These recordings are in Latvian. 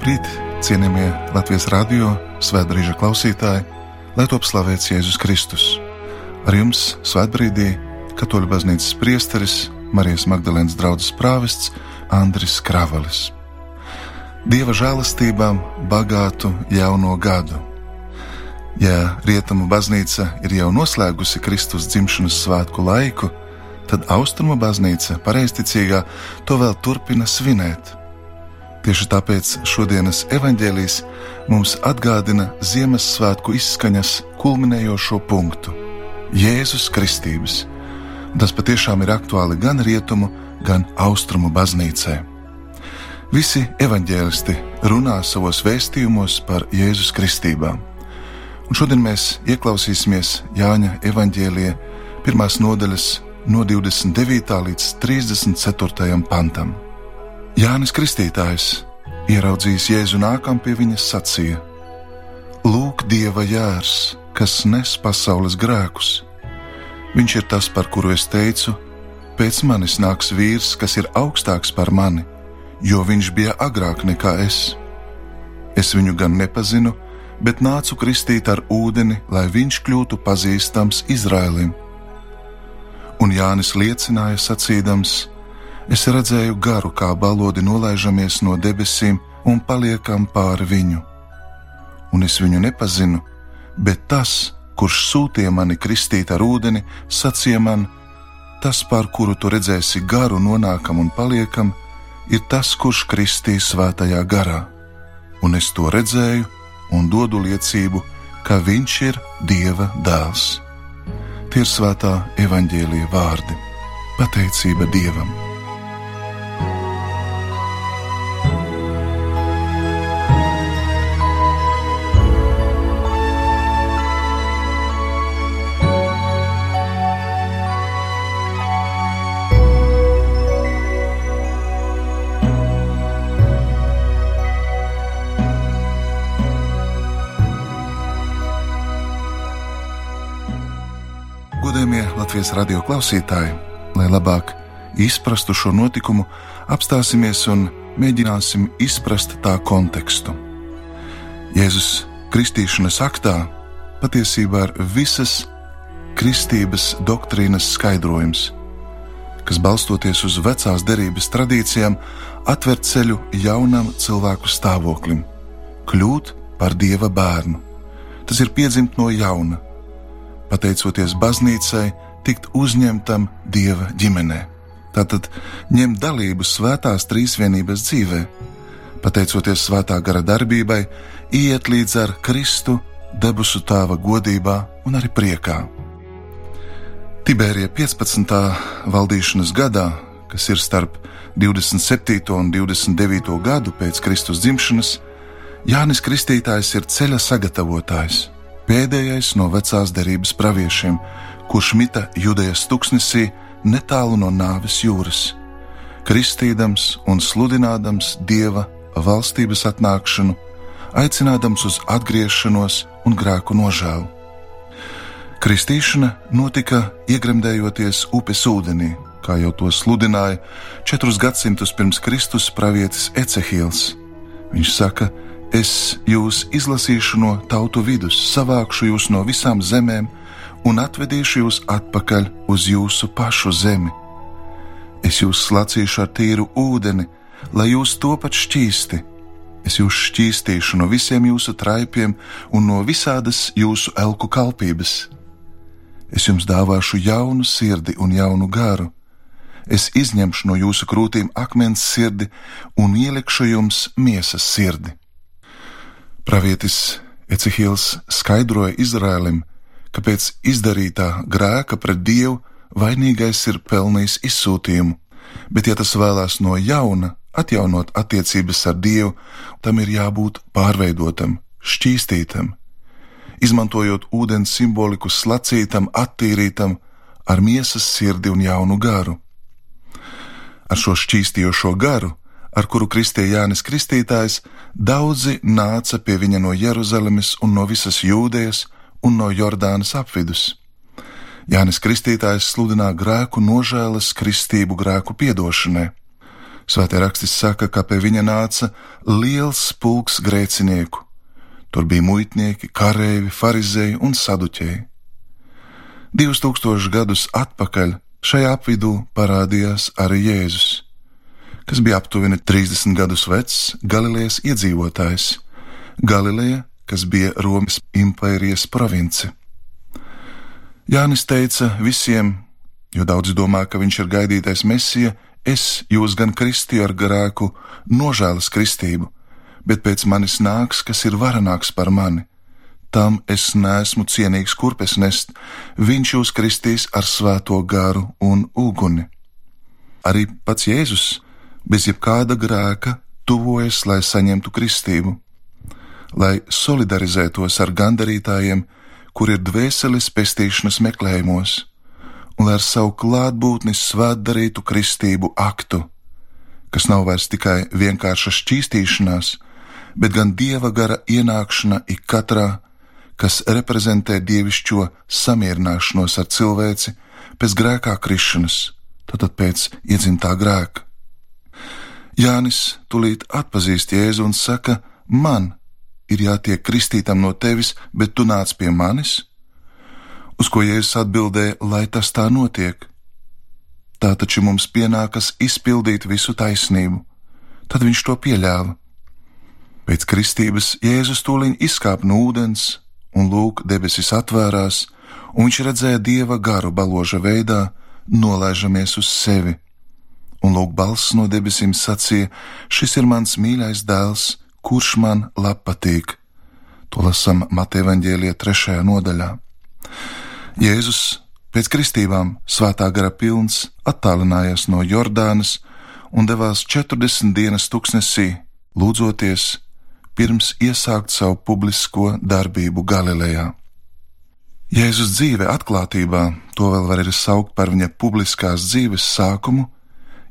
Labrīt, cienījamie Latvijas radio svētbrīža klausītāji, lai top slavēts Jēzus Kristus. Ar jums svētbrīdī Katoļu baznīcas priesteris Marijas Magdalēnas draugs prāvests Andris Kravalis. Dieva žēlastībām bagātu jauno gadu. Ja rietumu baznīca ir jau noslēgusi Kristus dzimšanas svētku laiku, tad austrumu baznīca pareizticīgā to vēl turpina svinēt. Tieši tāpēc šodienas evaņģēlijas mums atgādina Ziemassvētku izskaņas kulminējošo punktu - Jēzus Kristības. Tas patiešām ir aktuāli gan rietumu, gan austrumu baznīcai. Visi evaņģēlisti runā savos vēstījumos par Jēzus Kristībām. Un šodien mēs ieklausīsimies Jāņa evaņģēlīja pirmās nodaļas no 29. līdz 34. pantam. Jānis Kristītājs, ieraudzījis Jēzu nākam pie viņas sacīja: Lūk, Dieva jērs, kas nes pasaules grēkus. Viņš ir tas, par kuru es teicu, pēc manis nāks vīrs, kas ir augstāks par mani, jo viņš bija agrāk nekā es. Es viņu gan nepazinu, bet nācu kristīt ar ūdeni, lai viņš kļūtu pazīstams Izrēlim. Un Jānis liecināja sacīdams: es redzēju garu, kā balodi nolaižamies no debesīm un paliekam pāri viņu. Un es viņu nepazinu, bet tas, kurš sūtīja mani kristīt ar ūdeni, sacīja man: Tas, pār kuru tu redzēsi garu, nonākam un paliekam, ir tas, kurš kristīs svētajā garā. Un es to redzēju un dodu liecību, ka viņš ir Dieva dēls. Tie ir svētā evaņģēlīja vārdi - pateicība Dievam! Latvijas radio klausītāji, lai labāk izprastu šo notikumu, apstāsimies un mēģināsim izprast tā kontekstu. Jēzus kristīšanas aktā patiesībā ir visas kristības doktrīnas skaidrojums, kas balstoties uz vecās derības tradīcijām, atver ceļu jaunam cilvēku stāvoklim, kļūt par dieva bērnu. Tas ir piedzimt no jauna pateicoties baznīcai, tikt uzņemtam dieva ģimenē. Tātad ņemt dalību svētās trīsvienības dzīvē, pateicoties svētā gara darbībai, iet līdz ar Kristu debesu tēva godībā un arī priekā. Tibērija 15. valdīšanas gadā, kas ir starp 27. un 29. gadu pēc Kristus dzimšanas, Jānis Kristītājs ir ceļa sagatavotājs pēdējais no vecās derības praviešiem, kurš mita Judejas tuksnesī netālu no nāves jūras, kristīdams un sludinādams dieva valstības atnākšanu, aicinādams uz atgriešanos un grēku nožēlu. Kristīšana notika iegremdējoties upes ūdenī, kā jau to sludināja četrus gadsimtus pirms Kristus pravietis Ecehils. Viņš saka, ka Es jūs izlasīšu no tautu vidus, savākšu jūs no visām zemēm un atvedīšu jūs atpakaļ uz jūsu pašu zemi. Es jūs slacīšu ar tīru ūdeni, lai jūs topat šķīsti. Es jūs šķīstīšu no visiem jūsu traipiem un no visādas jūsu elku kalpības. Es jums dāvāšu jaunu sirdi un jaunu garu. Es izņemšu no jūsu krūtīm akmens sirdi un ielikšu jums miesas sirdi. Pravietis Ecehils skaidroja Izrēlim, ka pēc izdarītā grēka pret Dievu vainīgais ir pelnījis izsūtījumu, bet, ja tas vēlās no jauna atjaunot attiecības ar Dievu, tam ir jābūt pārveidotam, šķīstītam, izmantojot ūdens simboliku slacītam, attīrītam, ar miesas sirdi un jaunu garu. Ar šo šķīstījošo garu ar kuru kristīja Jānis Kristītājs, daudzi nāca pie viņa no Jeruzalemes un no visas Jūdejas un no Jordānas apvidus. Jānis Kristītājs sludināja grēku nožēlas kristību grēku piedošanai. Svētā rakstis saka, ka pie viņa nāca liels pulks grēcinieku. Tur bija muitnieki, kareivi, farizēji un saduķēji. Divus tūkstošus gadus atpakaļ šajā apvidū parādījās arī Jēzus, kas bija aptuveni 30 gadus vecs Galilejas iedzīvotājs. Galileja, kas bija Romas impērijas province. Jānis teica visiem, jo daudzi domā, ka viņš ir gaidītais mesija, es jūs gan kristīju ar grēku, nožēlas kristību, bet pēc manis nāks, kas ir varenāks par mani. Tam es neesmu cienīgs kurpes nest, viņš jūs kristīs ar svēto garu un uguni. Arī pats Jēzus bez jebkāda grēka tuvojas, lai saņemtu kristību, lai solidarizētos ar gandarītājiem, kur ir dvēseles pestīšanas meklējumos, un lai ar savu klātbūtni svētdarītu kristību aktu, kas nav vairs tikai vienkārša šķīstīšanās, bet gan dieva gara ienākšana ik katrā, kas reprezentē dievišķo samierināšanos ar cilvēci pēc grēkā krišanas, tātad pēc iedzimtā grēka. Jānis tulīt atpazīst Jēzu un saka: Man ir jātiek kristītam no tevis, bet tu nāc pie manis? Uz ko Jēzus atbildēja, lai tas tā notiek. Tā taču mums pienākas izpildīt visu taisnību. Tad viņš to pieļāva. Pēc kristības Jēzus tūliņ izkāpa no ūdens, un lūk, debesis atvērās, un viņš redzēja dieva garu baloža veidā, nolaižamies uz sevi. Un lūk, balss no debesīm sacīja: Šis ir mans mīļais dēls, kurš man patīk. To lasām Mateja Vāģēlijā, 3. nodaļā. Jēzus pēc kristībām, svētā gara pilns, attālinājās no Jordānas un devās 40 dienas tuksnesī, lūdzoties, pirms iesākt savu publisko darbību Galilejā. Jēzus dzīve atklātībā, to vēl var arī saukt par viņa publiskās dzīves sākumu,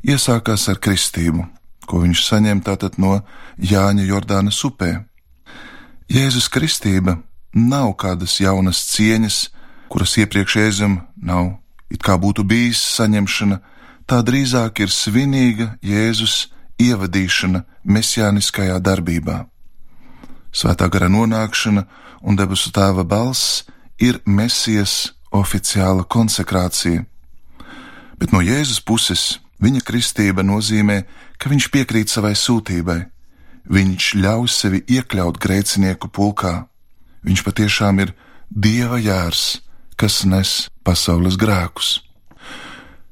iesākās ar kristību, ko viņš saņem tātad no Jāņa Jordānas upē. Jēzus kristība nav kādas jaunas cieņas, kuras iepriekš Jēzum nav it kā būtu bijis saņemšana, tā drīzāk ir svinīga Jēzus ievadīšana mesijāniskajā darbībā. Svētā gara nonākšana un debesu tēva balss ir mesijas oficiāla konsekrācija. Bet no Jēzus puses viņa kristība nozīmē, ka viņš piekrīt savai sūtībai, viņš ļauj sevi iekļaut grēcinieku pulkā. Viņš patiešām ir dieva jērs, kas nes pasaules grēkus.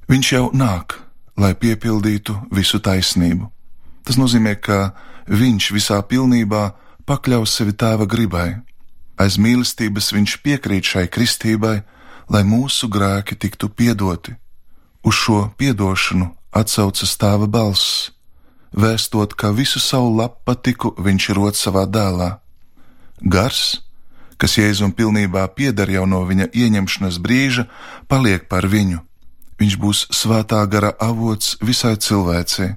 Viņš jau nāk, lai piepildītu visu taisnību. Tas nozīmē, ka viņš visā pilnībā pakļaus sevi tēva gribai. Aiz mīlestības viņš piekrīt šai kristībai, lai mūsu grēki tiktu piedoti. Uz šo piedošanu atsaucas tēva balss, vēstot, ka visu savu lapatiku viņš rod savā dēlā. Gars, kas Jēzum pilnībā pieder jau no viņa ieņemšanas brīža, paliek par viņu. Viņš būs svētā gara avots visai cilvēcei.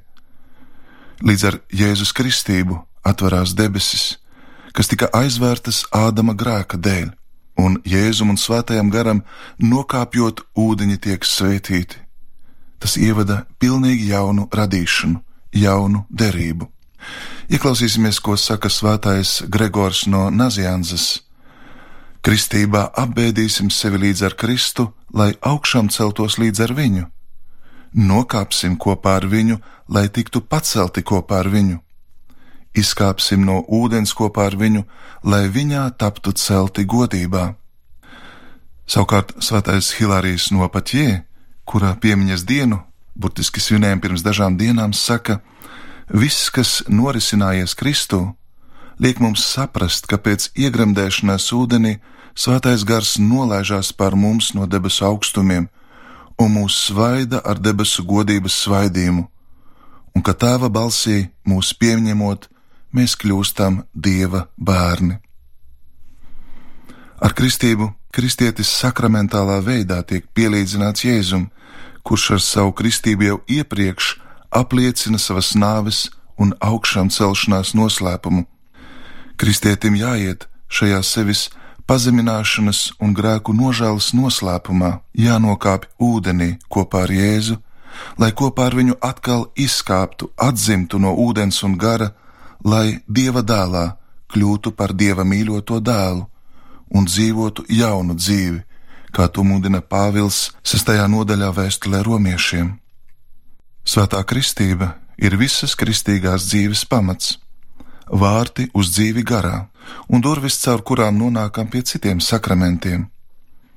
Līdz ar Jēzus kristību atverās debesis, kas tika aizvērtas Ādama grēka dēļ, un Jēzum un svētajam garam nokāpjot ūdeņi tiek svētīti tas ievada pilnīgi jaunu radīšanu, jaunu derību. Ieklausīsimies, ko saka svētais Gregors no Nazianzas. Kristībā apbēdīsim sevi līdz ar Kristu, lai augšām celtos līdz ar viņu. Nokāpsim kopā ar viņu, lai tiktu pacelti kopā ar viņu. Izkāpsim no ūdens kopā ar viņu, lai viņā taptu celti godībā. Savukārt svētais Hilārijas no Paķē kurā piemiņas dienu, burtiski svinējam pirms dažām dienām, saka, viss, kas norisinājies Kristū, liek mums saprast, ka pēc iegremdēšanās ūdenī svētais gars nolaižās pār mums no debesu augstumiem un mūs svaida ar debesu godības svaidījumu, un ka tēva balsī mūs pieņemot, mēs kļūstam dieva bērni. Ar kristību kristietis sakramentālā veidā tiek pielīdzināts Jēzum, kurš ar savu kristību jau iepriekš apliecina savas nāves un augšām celšanās noslēpumu. Kristietim jāiet šajā sevis pazemināšanas un grēku nožēlas noslēpumā, jānokāpj ūdenī kopā ar Jēzu, lai kopā ar viņu atkal izkāptu, atzimtu no ūdens un gara, lai Dieva dēlā kļūtu par Dieva mīļoto dēlu un dzīvotu jaunu dzīvi, kā to mudina Pāvils 6. nodaļā vēstulē romiešiem. Svētā kristība ir visas kristīgās dzīves pamats, vārti uz dzīvi garā un durvis, caur kurām nonākam pie citiem sakramentiem.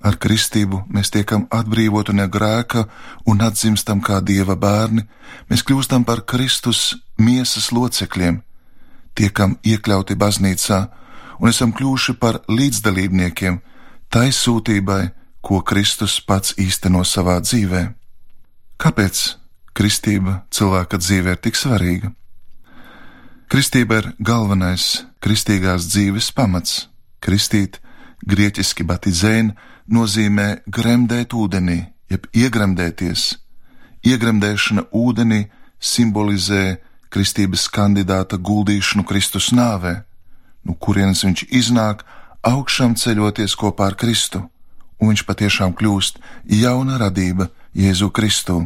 Ar kristību mēs tiekam atbrīvoti no grēka un atzimstam kā dieva bērni, mēs kļūstam par Kristus miesas locekļiem, tiekam iekļauti baznīcā un esam kļuvuši par līdzdalībniekiem tai sūtībai, ko Kristus pats īsteno savā dzīvē. Kāpēc kristība cilvēka dzīvē ir tik svarīga? Kristība ir galvenais kristīgās dzīves pamats. Kristīt, grieķiski batizēna, nozīmē gremdēt ūdenī, jeb iegremdēties. Iegremdēšana ūdenī simbolizē kristības kandidāta guldīšanu Kristus nāvē, no kurienes viņš iznāk augšām ceļoties kopā ar Kristu, un viņš patiešām kļūst jauna radība Jēzu Kristu.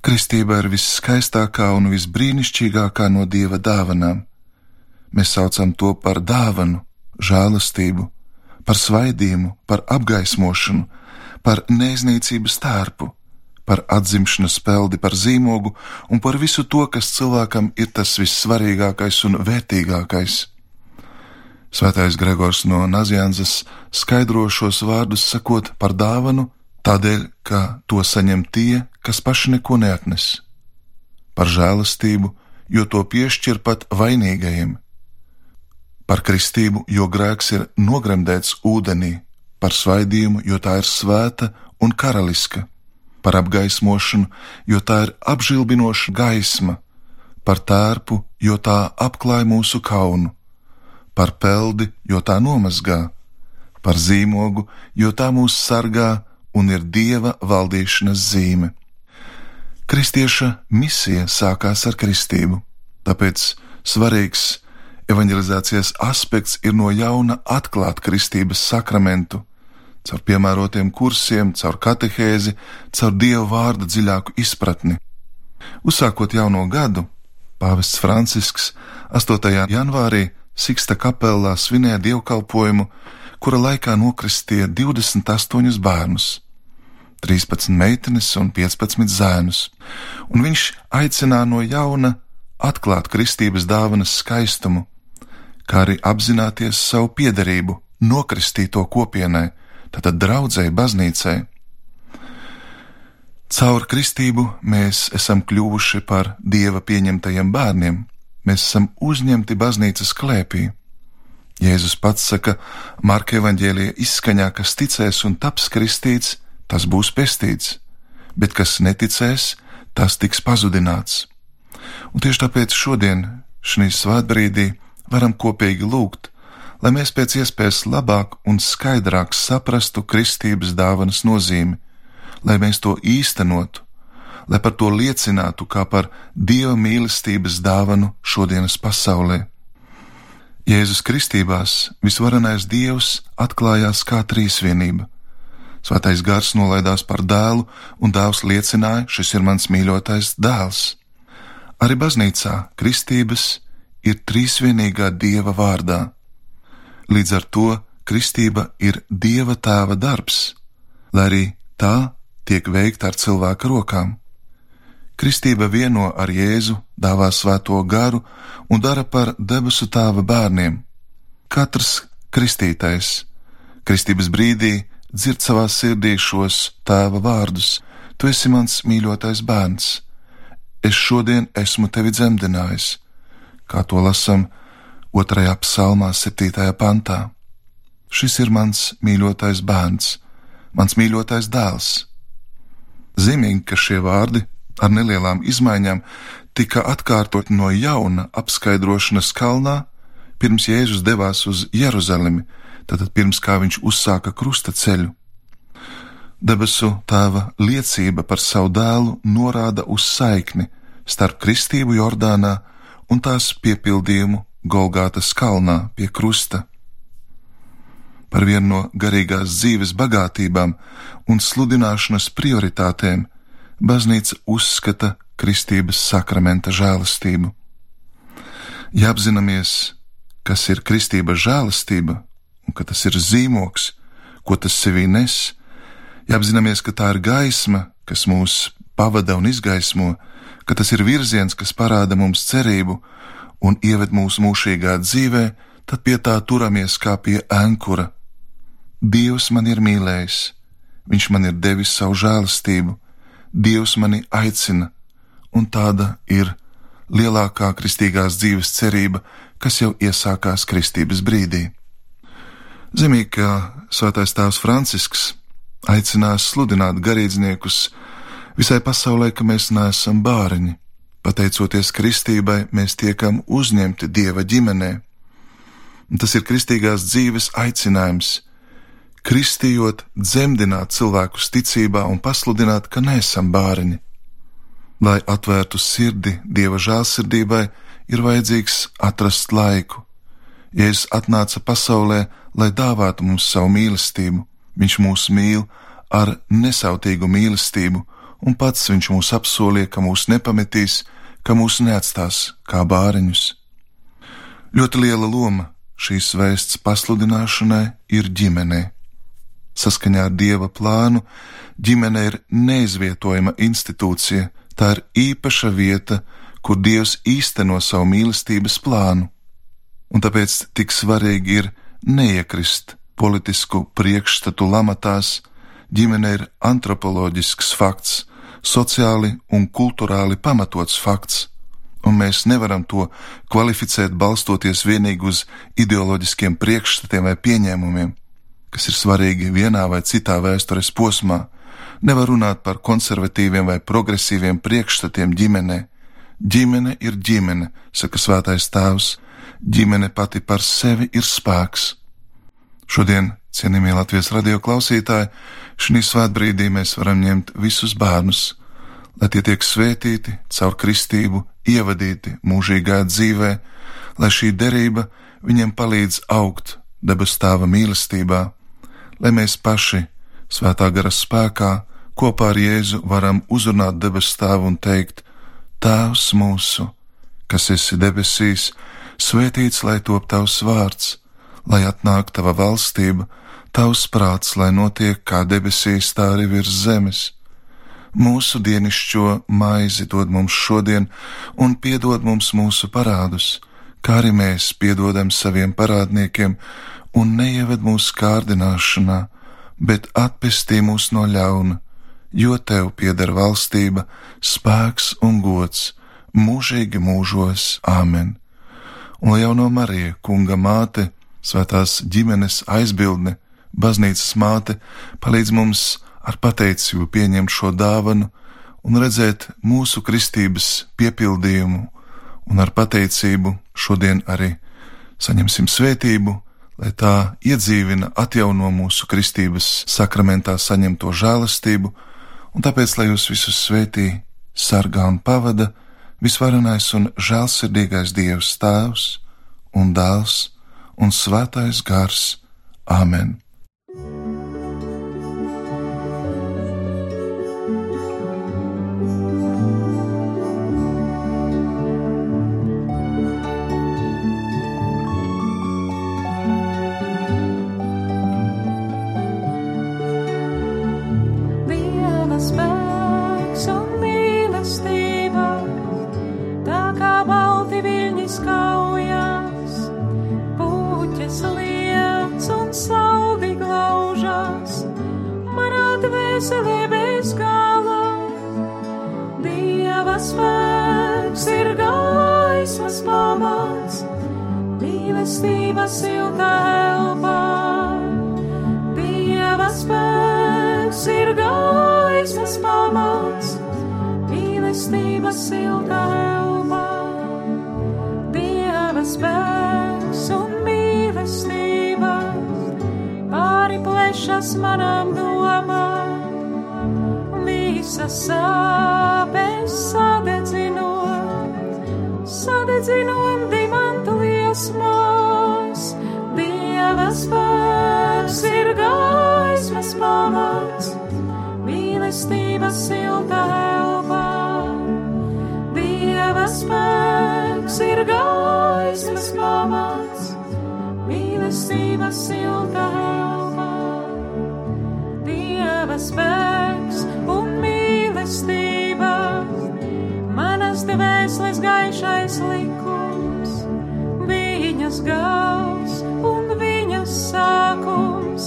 Kristība ir viskaistākā un visbrīnišķīgākā no Dieva dāvanām. Mēs saucam to par dāvanu, žēlastību, par svaidījumu, par apgaismošanu, par neiznīcības tērpu, par atzimšanas peldi, par zīmogu un par visu to, kas cilvēkam ir tas vissvarīgākais un vērtīgākais. Svētais Gregors no Nazjanzas skaidro šos vārdus sakot par dāvanu, tādēļ, ka to saņem tie, kas paši neko neatnes, par žēlastību, jo to piešķir pat vainīgajiem, par kristību, jo grēks ir nogremdēts ūdenī, par svaidījumu, jo tā ir svēta un karaliska. Par apgaismošanu, jo tā ir apžilbinoša gaisma, par tērpu, jo tā apklāj mūsu kaunu, par peldi, jo tā nomazgā, par zīmogu, jo tā mūs sargā un ir dieva valdīšanas zīme. Kristieša misija sākās ar kristību, tāpēc svarīgs evanģelizācijas aspekts ir no jauna atklāt kristības sakramentu, caur piemērotiem kursiem, caur katehēzi, caur dievu vārda dziļāku izpratni. Uzsākot jauno gadu, Pāvests Francisks 8. janvārī Siksta kapelā svinēja dievkalpojumu, kura laikā nokristīja 28 bērnus, 13 meitenes un 15 zēnus, un viņš aicināja no jauna atklāt kristības dāvanas skaistumu, kā arī apzināties savu piederību nokristīto kopienai, tātad draudzēji, baznīcai. Caur kristību mēs esam kļuvuši par dieva pieņemtajiem bērniem, mēs esam uzņemti baznīcas klēpī. Jēzus pats saka, Marka evanģēlīja izskaņā, kas ticēs un taps kristīts, tas būs pestīts, bet kas neticēs, tas tiks pazudināts. Un tieši tāpēc šodien, šī svētbrīdī, varam kopīgi lūgt, lai mēs pēc iespējas labāk un skaidrāk saprastu kristības dāvanas nozīmi, lai mēs to īstenotu, lai par to liecinātu kā par dieva mīlestības dāvanu šodienas pasaulē. Jēzus Kristībās visvarenais Dievs atklājās kā trīsvienība. Svētais gars nolaidās par dēlu, un dēls liecināja: Šis ir mans mīļotais dēls. Arī baznīcā kristības ir trīsvienīgā Dieva vārdā Līdz ar to kristība ir Dieva tēva darbs, lai arī tā tiek veikta ar cilvēka rokām. Kristība vieno ar Jēzu, dāvā svēto garu un dara par debesu tēva bērniem. Katrs kristītais kristības brīdī dzird savā sirdī šos tēva vārdus: Tu esi mans mīļotais bērns, es šodien esmu tevi dzemdinājis, kā to lasām otrajā psalmā, septītajā pantā. Šis ir mans mīļotais bērns, mans mīļotais dēls. Zīmīgi, ka šie vārdi ar nelielām izmaiņām tika atkārtot no jauna apskaidrošanas kalnā, pirms Jēzus devās uz Jeruzalemi, tātad pirms kā viņš uzsāka krusta ceļu. Debesu tēva liecība par savu dēlu norāda uz saikni starp kristību Jordānā un tās piepildījumu Golgātas kalnā pie krusta. Par vienu no garīgās dzīves bagātībām un sludināšanas prioritātēm baznīca uzskata kristības sakramenta žēlastību. Ja apzināmies, kas ir kristības žēlastība un ka tas ir zīmoks, ko tas sevī nes, ja apzināmies, ka tā ir gaisma, kas mūs pavada un izgaismo, ka tas ir virziens, kas parāda mums cerību un ieved mūsu mūžīgā dzīvē, tad pie tā turamies kā pie ankura. Dievs man ir mīlējis, Viņš man ir devis savu žēlastību, Dievs mani aicina, un tāda ir lielākā kristīgās dzīves cerība, kas jau iesākās kristības brīdī. Zīmīgi, ka Svētais Tēvs Francisks aicinās sludināt garīdzniekus visai pasaulē, ka mēs neesam bāriņi. Pateicoties kristībai, mēs tiekam uzņemti Dieva ģimenē. Tas ir kristīgās dzīves aicinājums kristījot, dzemdināt cilvēkus ticībā un pasludināt, ka neesam bāriņi. Lai atvērtu sirdi dieva žēlsirdībai, ir vajadzīgs atrast laiku. Jēzus atnāca pasaulē, lai dāvātu mums savu mīlestību. Viņš mūs mīl ar nesautīgu mīlestību, un pats viņš mūs apsolīja, ka mūs nepametīs, ka mūs neatstās kā bāriņus. Ļoti liela loma šīs vēsts pasludināšanai ir ģimenei. Saskaņā ar dieva plānu ģimene ir neizvietojama institūcija, tā ir īpaša vieta, kur dievs īsteno savu mīlestības plānu. Un tāpēc tik svarīgi ir neiekrist politisku priekšstatu lamatās, ģimene ir antropoloģisks fakts, sociāli un kultūrāli pamatots fakts, un mēs nevaram to kvalificēt balstoties vienīgi uz ideoloģiskiem priekšstatiem vai pieņēmumiem kas ir svarīgi vienā vai citā vēstures posmā, nevar runāt par konservatīviem vai progresīviem priekšstatiem ģimenē. Ģimene ir ģimene, saka svētais tēvs, ģimene pati par sevi ir spēks. Šodien, cienījamie Latvijas radio klausītāji, šī svētbrīdī mēs varam ņemt visus bērnus, lai tie tiek svētīti caur kristību, ievadīti mūžīgā dzīvē, lai šī derība viņiem palīdz augt debes tēva mīlestībā lai mēs paši, svētā gara spēkā, kopā ar Jēzu varam uzrunāt debesu Tēvu un teikt: Tēvs mūsu, kas esi debesīs, svētīts lai top tavs vārds, lai atnāk tava valstība, tavs prāts, lai notiek kā debesīs, tā arī virs zemes. Mūsu dienascho maizi dod mums šodien, un piedod mums mūsu parādus, kā arī mēs piedodam saviem parādniekiem, un neieved mūsu kārdināšanā, bet atpestī mūs no ļauna, jo tev pieder valstība, spēks un gods mūžīgi mūžos Āmen. Un jau no Marija, kunga māte, svētās ģimenes aizbildne, baznīcas māte, palīdz mums ar pateicību pieņemt šo dāvanu un redzēt mūsu kristības piepildījumu, un ar pateicību šodien arī saņemsim svētību lai tā iedzīvina, atjauno mūsu kristības sakramentā saņemto žēlastību, un tāpēc, lai jūs visus svētī, sargā un pavada visvarenais un žēlsirdīgais Dievs Tēvs un Dēls un Svētais Gars. Āmen! Mīlestības silta elpā. Dieva spēks ir gaismas pamats, mīlestības silta elpā. Dieva spēks un mīlestības pāri plešas manām domām, visas sāpes sadedzinot, sadedzinot dimantu liesmās. Dieva spēks ir gaismas pamats, mīlestības siltā. spēks ir gaismas pamats, mīlestības silta elpa. Dieva spēks un mīlestība, manas dvēseles gaišais likums, viņas viņas sākums,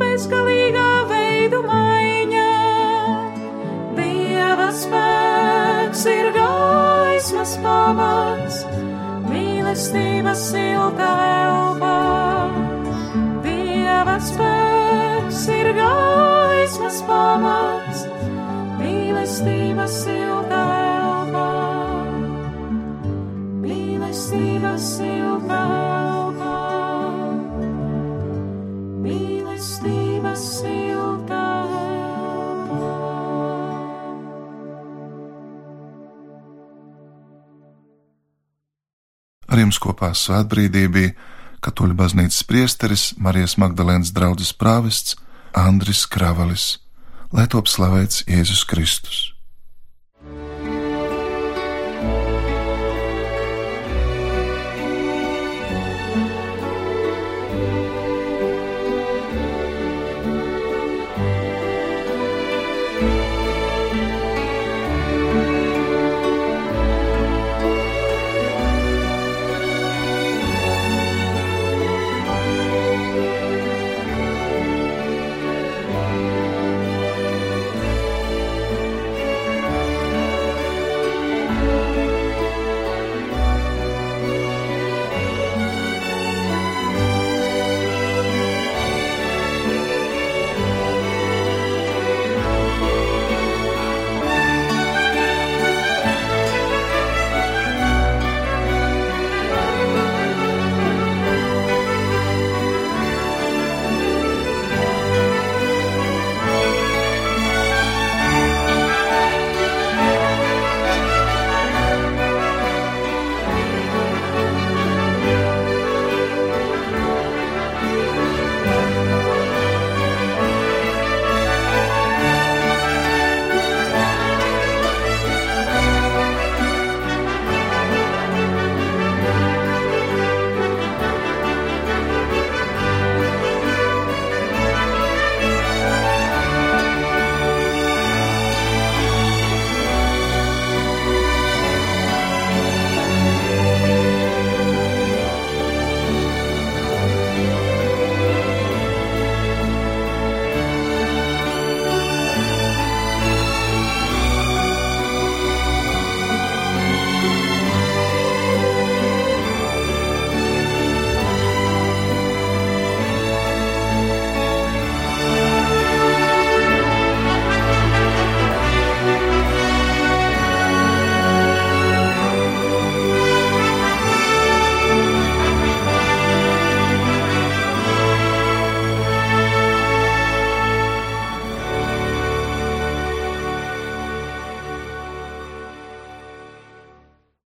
bezgalīgā veidu maiņa. Dieva spēks ir gaismas pamats, mīlestības silta elpa. Dieva spēks ir gaismas pamats, mīlestības silta elpa. Mīlestības silta elpa. Mīlestības silta elpa. Ar jums kopā svētbrīdī bija Katoļu baznīcas priesteris Marijas Magdalēnas draugs prāvests Andris Kravalis, lai top slavēts Jēzus Kristus.